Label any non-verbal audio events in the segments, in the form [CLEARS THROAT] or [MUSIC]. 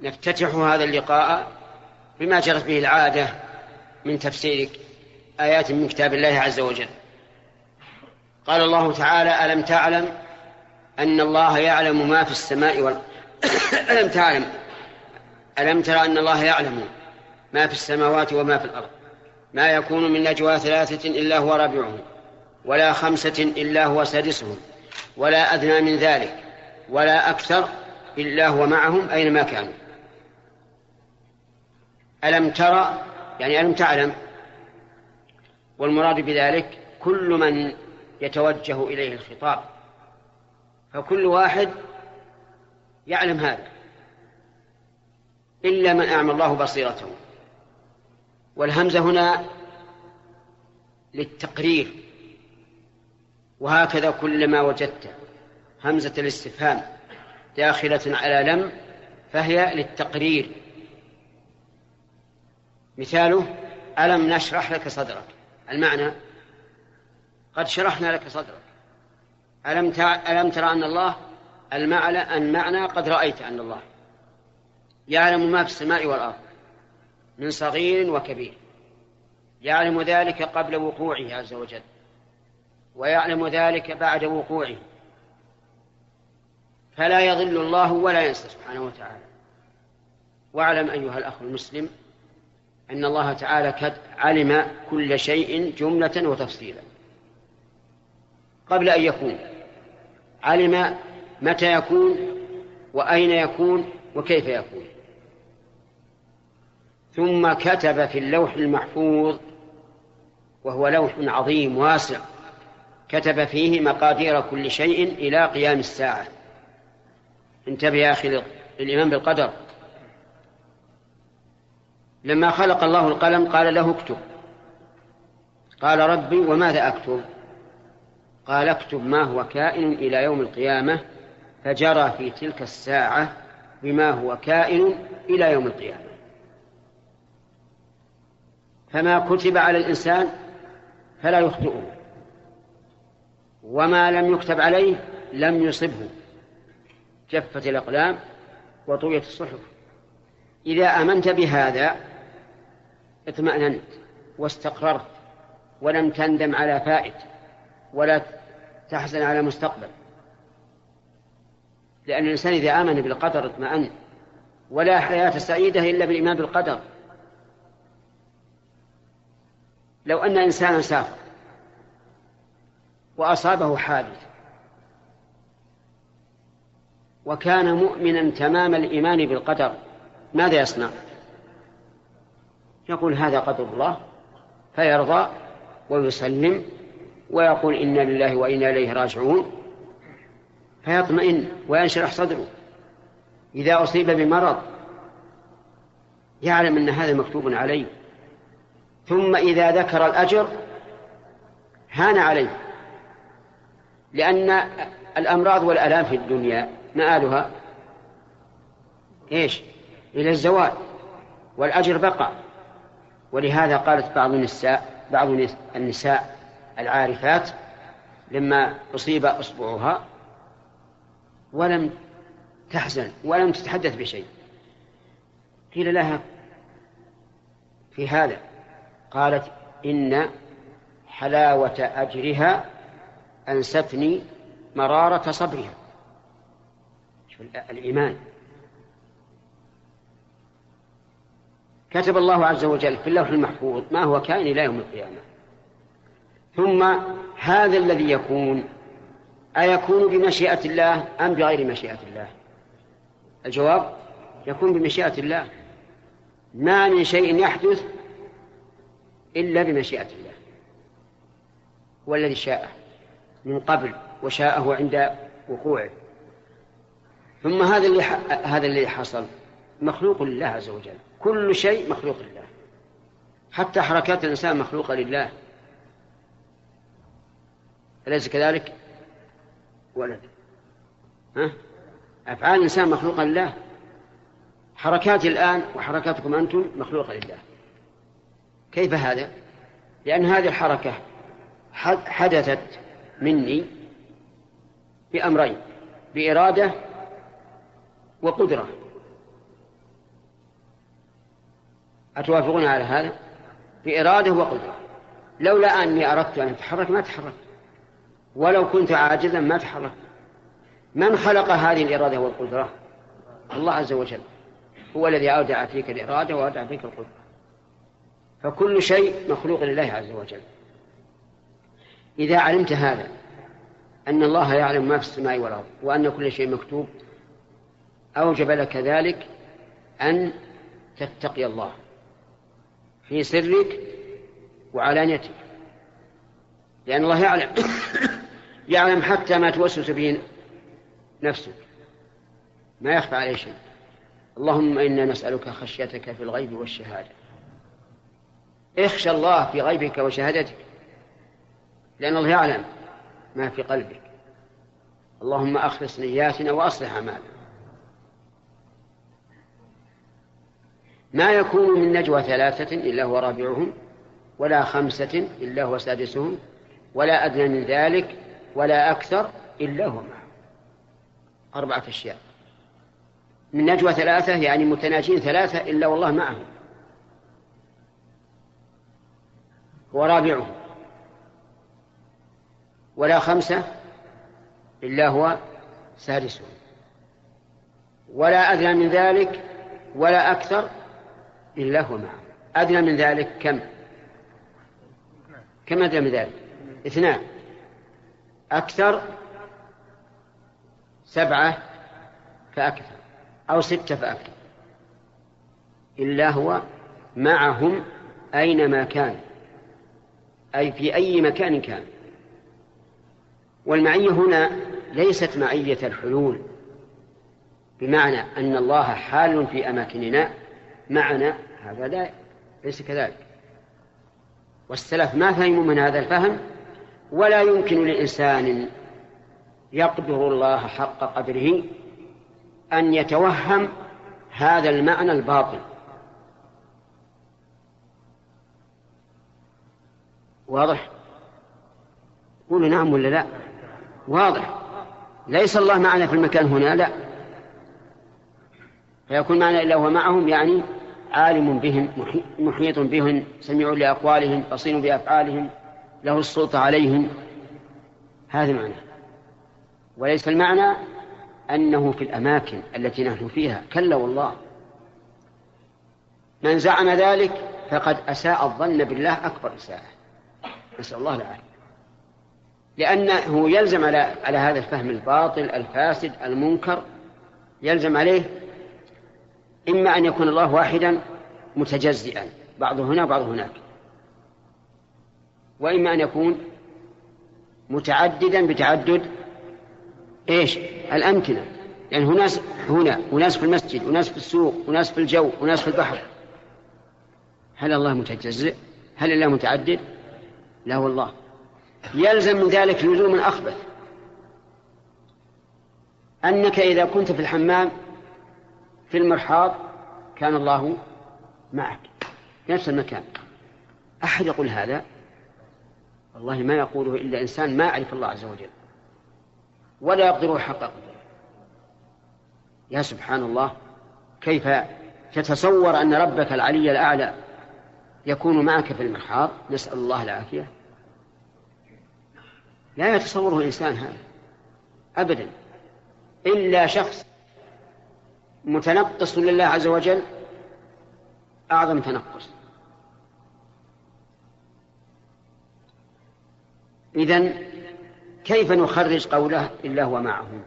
نفتتح هذا اللقاء بما جرت به العادة من تفسير آيات من كتاب الله عز وجل. قال الله تعالى ألم تعلم أن الله يعلم ما في السماء وال... [COUGHS] ألم تعلم؟ ألم ترى أن الله يعلم ما في السماوات وما في الأرض؟ ما يكون من نجوى ثلاثة إلا هو رابعهم ولا خمسة إلا هو سادسهم ولا أدنى من ذلك ولا أكثر إلا هو معهم أينما كانوا. ألم ترى يعني ألم تعلم؟ والمراد بذلك كل من يتوجه إليه الخطاب. فكل واحد يعلم هذا إلا من أعمى الله بصيرته. والهمزة هنا للتقرير وهكذا كلما وجدت همزة الاستفهام داخلة على لم فهي للتقرير. مثاله ألم نشرح لك صدرك؟ المعنى قد شرحنا لك صدرك. ألم ألم ترى أن الله المعنى المعنى قد رأيت أن الله. يعلم ما في السماء والأرض من صغير وكبير. يعلم ذلك قبل وقوعه عز وجل. ويعلم ذلك بعد وقوعه. فلا يضل الله ولا ينسى سبحانه وتعالى. واعلم أيها الأخ المسلم أن الله تعالى قد علم كل شيء جملة وتفصيلا. قبل أن يكون. علم متى يكون وأين يكون وكيف يكون. ثم كتب في اللوح المحفوظ وهو لوح عظيم واسع كتب فيه مقادير كل شيء إلى قيام الساعة. انتبه يا أخي الإيمان بالقدر. لما خلق الله القلم قال له اكتب. قال ربي وماذا أكتب؟ قال اكتب ما هو كائن إلى يوم القيامة فجرى في تلك الساعة بما هو كائن إلى يوم القيامة. فما كتب على الإنسان فلا يخطئه. وما لم يكتب عليه لم يصبه. جفت الأقلام وطويت الصحف. إذا آمنت بهذا اطمأننت واستقررت ولم تندم على فائت ولا تحزن على مستقبل لأن الإنسان إذا آمن بالقدر اطمأن ولا حياة سعيدة إلا بالإيمان بالقدر لو أن إنسانا سافر وأصابه حادث وكان مؤمنا تمام الإيمان بالقدر ماذا يصنع؟ يقول هذا قدر الله فيرضى ويسلم ويقول إنا لله وإنا إليه راجعون فيطمئن وينشرح صدره. إذا أصيب بمرض يعلم أن هذا مكتوب عليه. ثم إذا ذكر الأجر هان عليه. لأن الأمراض والآلام في الدنيا مآلها إيش؟ إلى الزوال والأجر بقى. ولهذا قالت بعض النساء بعض النساء العارفات لما أصيب إصبعها ولم تحزن ولم تتحدث بشيء. قيل لها في هذا قالت إن حلاوة أجرها أنستني مرارة صبرها. الإيمان. كتب الله عز وجل في اللوح المحفوظ ما هو كائن إلى يوم القيامة. ثم هذا الذي يكون أيكون بمشيئة الله أم بغير مشيئة الله؟ الجواب يكون بمشيئة الله. ما من شيء يحدث إلا بمشيئة الله. هو الذي شاءه من قبل وشاءه عند وقوعه. ثم هذا اللي هذا الذي حصل. مخلوق لله عز وجل. كل شيء مخلوق لله. حتى حركات الإنسان مخلوقة لله. أليس كذلك؟ ولد ها؟ أفعال الإنسان مخلوقة لله. حركاتي الآن وحركاتكم أنتم مخلوقة لله. كيف هذا؟ لأن هذه الحركة حدثت مني بأمرين بإرادة وقدرة. أتوافقون على هذا؟ بإرادة وقدرة. لولا أني أردت أن أتحرك ما تحركت. ولو كنت عاجزا ما تحركت. من خلق هذه الإرادة والقدرة؟ الله عز وجل. هو الذي أودع فيك الإرادة وأودع فيك القدرة. فكل شيء مخلوق لله عز وجل. إذا علمت هذا أن الله يعلم ما في السماء والأرض وأن كل شيء مكتوب أوجب لك ذلك أن تتقي الله. في سرك وعلانيتك. لأن الله يعلم يعلم حتى ما توسوس به نفسك. ما يخفى عليه شيء. اللهم إنا نسألك خشيتك في الغيب والشهادة. اخشى الله في غيبك وشهادتك. لأن الله يعلم ما في قلبك. اللهم أخلص نياتنا وأصلح أعمالنا. ما يكون من نجوى ثلاثة إلا هو رابعهم ولا خمسة إلا هو سادسهم ولا أدنى من ذلك ولا أكثر إلا هو معهم. أربعة أشياء. من نجوى ثلاثة يعني متناجين ثلاثة إلا والله معهم. هو رابعهم. ولا خمسة إلا هو سادسهم. ولا أدنى من ذلك ولا أكثر إلا هو معه أدنى من ذلك كم؟ كم أدنى من ذلك؟ اثنان. أكثر؟ سبعة فأكثر. أو ستة فأكثر. إلا هو معهم أينما كان. أي في أي مكان كان. والمعية هنا ليست معية الحلول بمعنى أن الله حال في أماكننا معنا هذا لا ليس كذلك. والسلف ما فهموا من هذا الفهم؟ ولا يمكن لإنسان يقدر الله حق قدره أن يتوهم هذا المعنى الباطل. واضح؟ قولوا نعم ولا لا؟ واضح. ليس الله معنا في المكان هنا؟ لا. فيكون معنا إلا هو معهم يعني عالم بهم محيط بهم سميع لأقوالهم بصير بأفعالهم له السلطة عليهم. هذا معنى وليس المعنى أنه في الأماكن التي نحن فيها. كلا والله. من زعم ذلك فقد أساء الظن بالله أكبر إساءة. نسأل الله العافية. لأنه يلزم على على هذا الفهم الباطل الفاسد المنكر يلزم عليه إما أن يكون الله واحدا متجزئا بعضه هنا وبعضه هناك وإما أن يكون متعددا بتعدد إيش؟ الأمكنة يعني هناس هنا وناس في المسجد وناس في السوق وناس في الجو وناس في البحر هل الله متجزئ؟ هل الله متعدد؟ لا والله يلزم من ذلك لزوم أخبث أنك إذا كنت في الحمام في المرحاض كان الله معك في نفس المكان. أحد يقول هذا؟ والله ما يقوله إلا إنسان ما يعرف الله عز وجل. ولا يقدر حق قدره. يا سبحان الله كيف تتصور أن ربك العلي الأعلى يكون معك في المرحاض؟ نسأل الله العافية. لا يتصوره إنسان هذا. أبدا. إلا شخص متنقص لله عز وجل؟ أعظم تنقص. إذن كيف نخرج قوله إلا هو معهم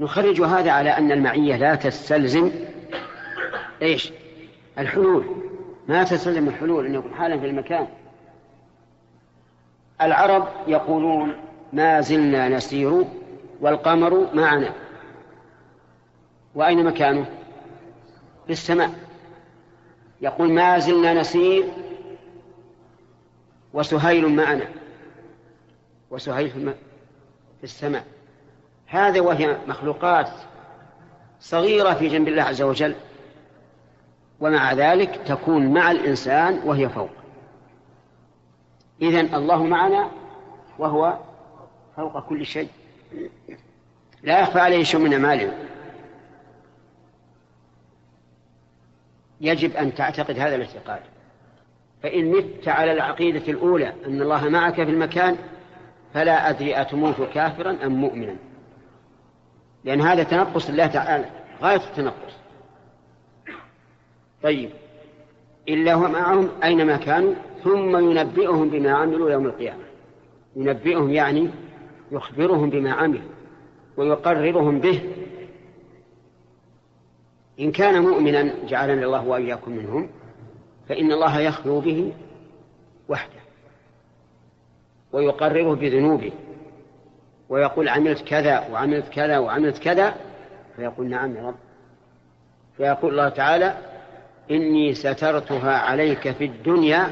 نخرج هذا على أن المعية لا تستلزم إيش؟ الحلول. ما تستلزم الحلول أن يكون حالا في المكان. العرب يقولون ما زلنا نسير والقمر معنا. وأين مكانه؟ في السماء يقول ما زلنا نسير وسهيل معنا. وسهيل في السماء. هذا وهي مخلوقات صغيرة في جنب الله عز وجل. ومع ذلك تكون مع الإنسان وهي فوق. إذن الله معنا وهو فوق كل شيء. لا يخفى عليه شيء من أعمالنا يجب أن تعتقد هذا الاعتقاد. فإن مت على العقيدة الأولى أن الله معك في المكان فلا أدري أتموت كافرا أم مؤمنا. لأن هذا تنقص الله تعالى غاية التنقص. طيب إلا هو معهم أينما كانوا ثم ينبئهم بما عملوا يوم القيامة. ينبئهم يعني يخبرهم بما عملوا ويقررهم به إن كان مؤمنا جعلنا الله وإياكم منهم فإن الله يخلو به وحده ويقرره بذنوبه ويقول عملت كذا وعملت كذا وعملت كذا فيقول نعم يا رب. فيقول الله تعالى إني سترتها عليك في الدنيا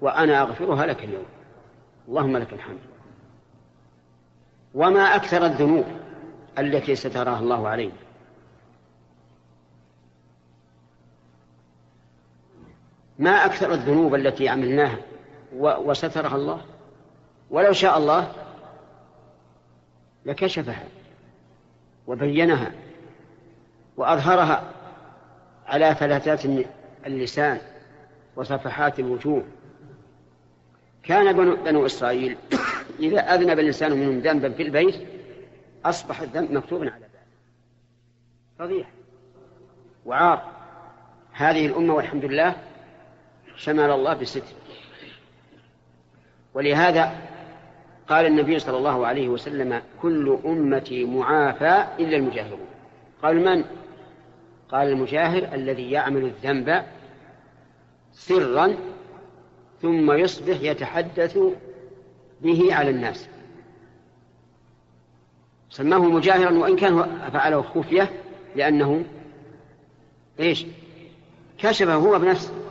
وأنا أغفرها لك اليوم. اللهم لك الحمد. وما أكثر الذنوب التي ستراها الله علينا ما أكثر الذنوب التي عملناها وسترها الله؟ ولو شاء الله لكشفها وبينها وأظهرها على فلتات اللسان وصفحات الوجوه. كان بنو, إسرائيل [COUGHS] إذا أذنب الإنسان منهم ذنبا في البيت أصبح الذنب مكتوبا على ذلك. فضيح وعار. هذه الأمة والحمد لله شمل الله بستر. ولهذا قال النبي صلى الله عليه وسلم كل أمتي معافى إلا المجاهرون. قال من؟ قال المجاهر الذي يعمل الذنب سرا ثم يصبح يتحدث به على الناس. سماه مجاهرا وإن كان فعله خفية لأنه إيش؟ كشفه هو بنفسه.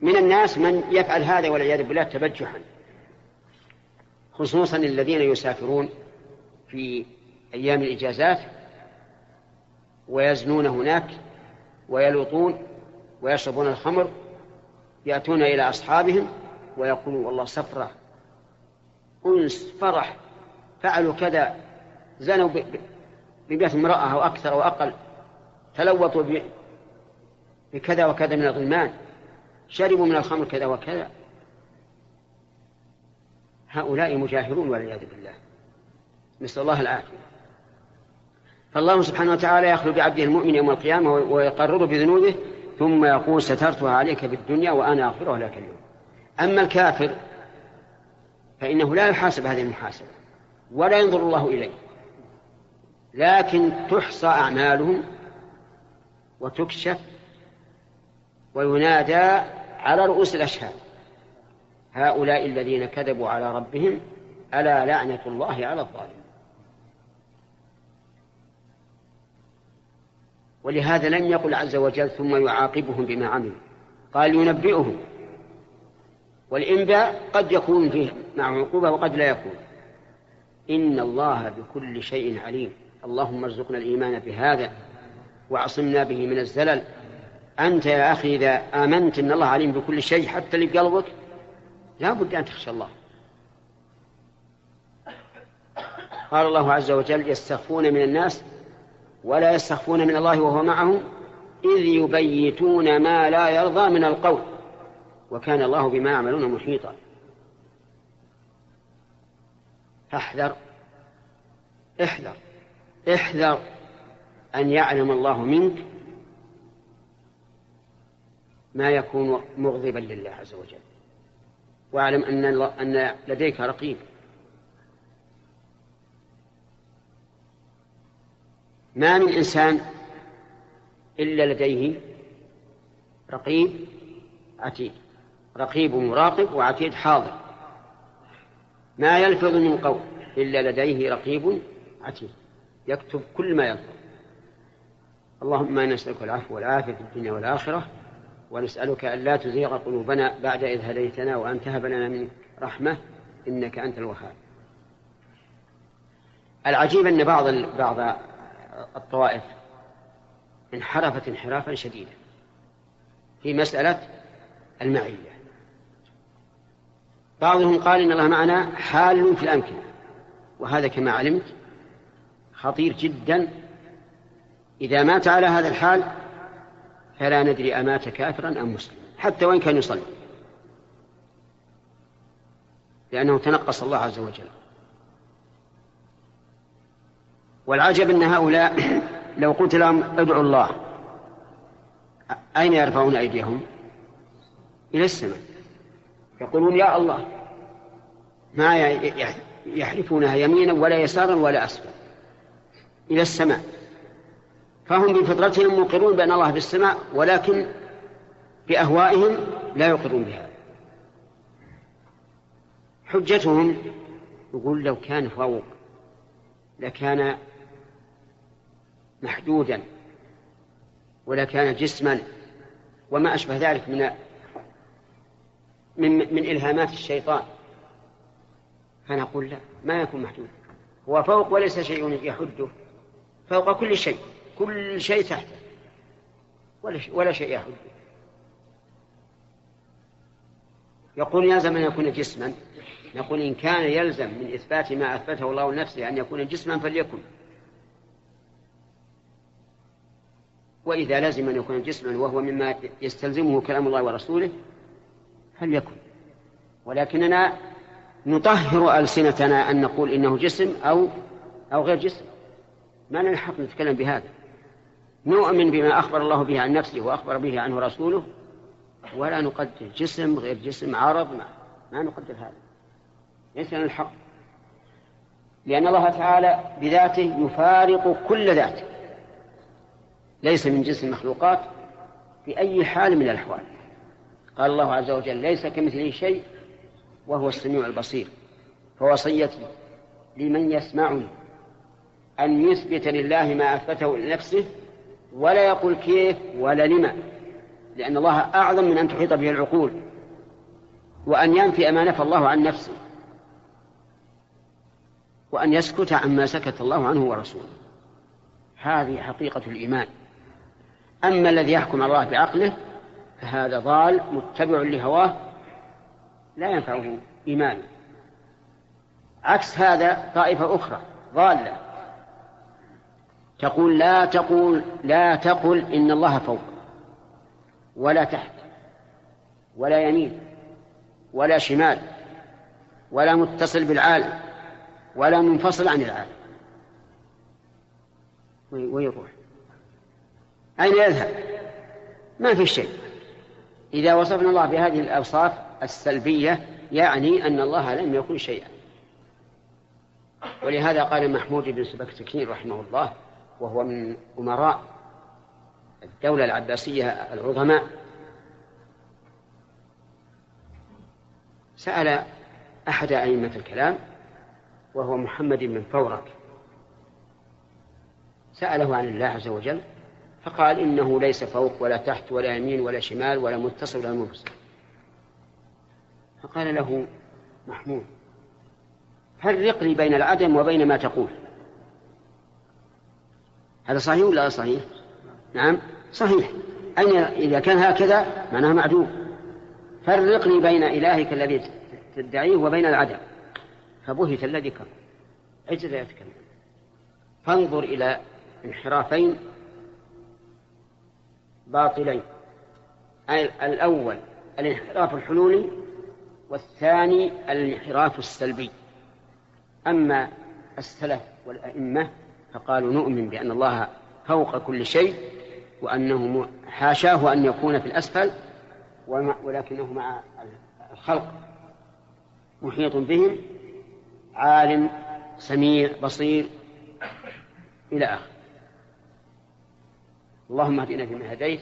من الناس من يفعل هذا والعياذ بالله تبجحا. خصوصا الذين يسافرون في أيام الإجازات ويزنون هناك ويلوطون ويشربون الخمر يأتون إلى أصحابهم ويقولون والله سفرة أنس فرح فعلوا كذا زنوا ببيت امرأة أو أكثر أو أقل تلوطوا بكذا وكذا من الغلمان. شربوا من الخمر كذا وكذا. هؤلاء مجاهرون والعياذ بالله. نسأل الله العافية. فالله سبحانه وتعالى يخلو بعبده المؤمن يوم القيامة ويقرر بذنوبه ثم يقول سترتها عليك بالدنيا وأنا أغفرها لك اليوم. أما الكافر فإنه لا يحاسب هذه المحاسبة ولا ينظر الله إليه. لكن تحصى أعمالهم وتكشف وينادى على رؤوس الأشهاد. هؤلاء الذين كذبوا على ربهم ألا لعنة الله على الظالمين. ولهذا لم يقل عز وجل ثم يعاقبهم بما عملوا. قال ينبئهم. والإنباء قد يكون فيه مع عقوبة وقد لا يكون. إن الله بكل شيء عليم. اللهم ارزقنا الإيمان بهذا واعصمنا به من الزلل أنت يا أخي إذا آمنت أن الله عليم بكل شيء حتى اللي بقلبك لا بد أن تخشى الله. قال الله عز وجل يستخفون من الناس ولا يستخفون من الله وهو معهم إذ يبيتون ما لا يرضى من القول وكان الله بما يعملون محيطا. احذر احذر احذر أن يعلم الله منك ما يكون مغضبا لله عز وجل. واعلم أن, أن لديك رقيب. ما من إنسان إلا لديه رقيب عتيد. رقيب مراقب وعتيد حاضر. ما يلفظ من قول إلا لديه رقيب عتيد. يكتب كل ما يلفظ. اللهم إنا نسألك العفو والعافية في الدنيا والآخرة. ونسألك أن لا تزيغ قلوبنا بعد إذ هديتنا وأن تهب لنا من رحمة إنك أنت الوهاب. العجيب أن بعض بعض الطوائف انحرفت انحرافا شديدا في مسألة المعية. بعضهم قال إن الله معنا حال في الأمكنة وهذا كما علمت خطير جدا. إذا مات على هذا الحال فلا ندري أمات كافرا أم مسلما حتى وإن كان يصلي. لأنه تنقص الله عز وجل. والعجب أن هؤلاء [CLEARS THROAT] لو قلت لهم ادعوا الله أين يرفعون أيديهم؟ إلى السماء. يقولون يا الله ما يحلفونها يمينا ولا يسارا ولا أسفل. إلى السماء. فهم بفطرتهم مقرون بأن الله في السماء ولكن بأهوائهم لا يقرون بها. حجتهم يقول لو كان فوق لكان محدودا ولا كان جسما وما أشبه ذلك من من, من إلهامات الشيطان. فنقول لا ما يكون محدود. هو فوق وليس شيء يحده فوق كل شيء. كل شيء تحته ولا شيء, يحده يقول يلزم أن يكون جسما. نقول إن كان يلزم من إثبات ما أثبته الله لنفسه أن يكون جسما فليكن. وإذا لزم أن يكون جسما وهو مما يستلزمه كلام الله ورسوله فليكن. ولكننا نطهر ألسنتنا أن نقول إنه جسم أو أو غير جسم. ما لنا حق نتكلم بهذا. نؤمن بما أخبر الله به عن نفسه وأخبر به عنه رسوله ولا نقدر جسم غير جسم عرض ما, ما نقدر هذا. ليس لنا الحق. لأن الله تعالى بذاته يفارق كل ذات. ليس من جنس المخلوقات في أي حال من الأحوال. قال الله عز وجل ليس كمثله شيء وهو السميع البصير. فوصيتي لمن يسمعني أن يثبت لله ما أثبته لنفسه ولا يقول كيف ولا لما. لأن الله أعظم من أن تحيط به العقول وأن ينفي ما نفى الله عن نفسه وأن يسكت عما سكت الله عنه ورسوله. هذه حقيقة الإيمان. أما الذي يحكم الله بعقله فهذا ضال متبع لهواه لا ينفعه إيمانه. عكس هذا طائفة أخرى ضالة. تقول لا تقول لا تقل إن الله فوق ولا تحت ولا يمين ولا شمال ولا متصل بالعالم ولا منفصل عن العالم. ويروح. أين يذهب؟ ما في شيء. إذا وصفنا الله بهذه الأوصاف السلبية يعني أن الله لم يكن شيئا. ولهذا قال محمود بن سبكتكين رحمه الله وهو من أمراء الدولة العباسية العظماء سأل أحد أئمة الكلام وهو محمد بن فورك سأله عن الله عز وجل فقال إنه ليس فوق ولا تحت ولا يمين ولا شمال ولا متصل ولا منفصل. فقال له محمود فرق لي بين العدم وبين ما تقول. هذا صحيح ولا صحيح؟ نعم صحيح. أين إذا كان هكذا معناه معدوم. فرق لي بين إلهك الذي تدعيه وبين العدم. فبهت الذي كفر. عجز يتكلم. فانظر إلى انحرافين باطلين. الأول الانحراف الحلولي والثاني الانحراف السلبي. أما السلف والأئمة فقالوا نؤمن بأن الله فوق كل شيء وأنه حاشاه أن يكون في الأسفل ولكنه مع الخلق محيط بهم عالم سميع بصير إلى آخره اللهم اهدنا فيما هديت